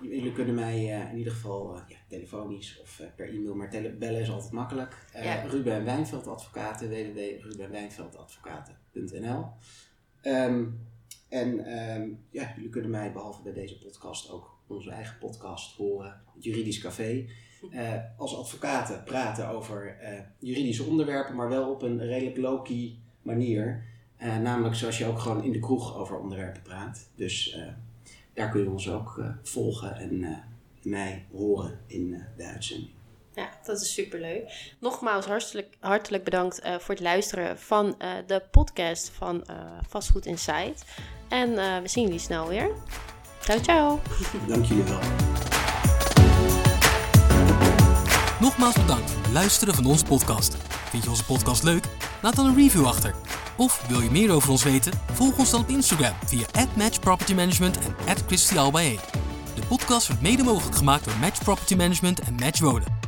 Speaker 3: jullie kunnen mij uh, in ieder geval uh, ja, telefonisch of uh, per e-mail, maar bellen is altijd makkelijk.
Speaker 2: Ja.
Speaker 3: Ruben Wijnveld Advocaten, www.rubenwijnveldadvocaten.nl um, En um, ja, jullie kunnen mij behalve bij deze podcast ook onze eigen podcast horen, het Juridisch Café. Uh, als advocaten praten over uh, juridische onderwerpen, maar wel op een redelijk low-key manier. Uh, namelijk zoals je ook gewoon in de kroeg over onderwerpen praat. Dus daar kun je ons ook volgen en mij horen in de uitzending.
Speaker 2: Ja, dat is superleuk. Nogmaals hartelijk, hartelijk bedankt uh, voor het luisteren van uh, de podcast van uh, Vastgoed Insight. En we zien jullie snel weer. Ciao, ciao.
Speaker 3: Dank jullie wel.
Speaker 1: Nogmaals bedankt voor het luisteren van onze podcast. Vind je onze podcast leuk? Laat dan een review achter. Of wil je meer over ons weten? Volg ons dan op Instagram via @matchpropertymanagement en @christialbae. De podcast wordt mede mogelijk gemaakt door Match Property Management en Match Wonen.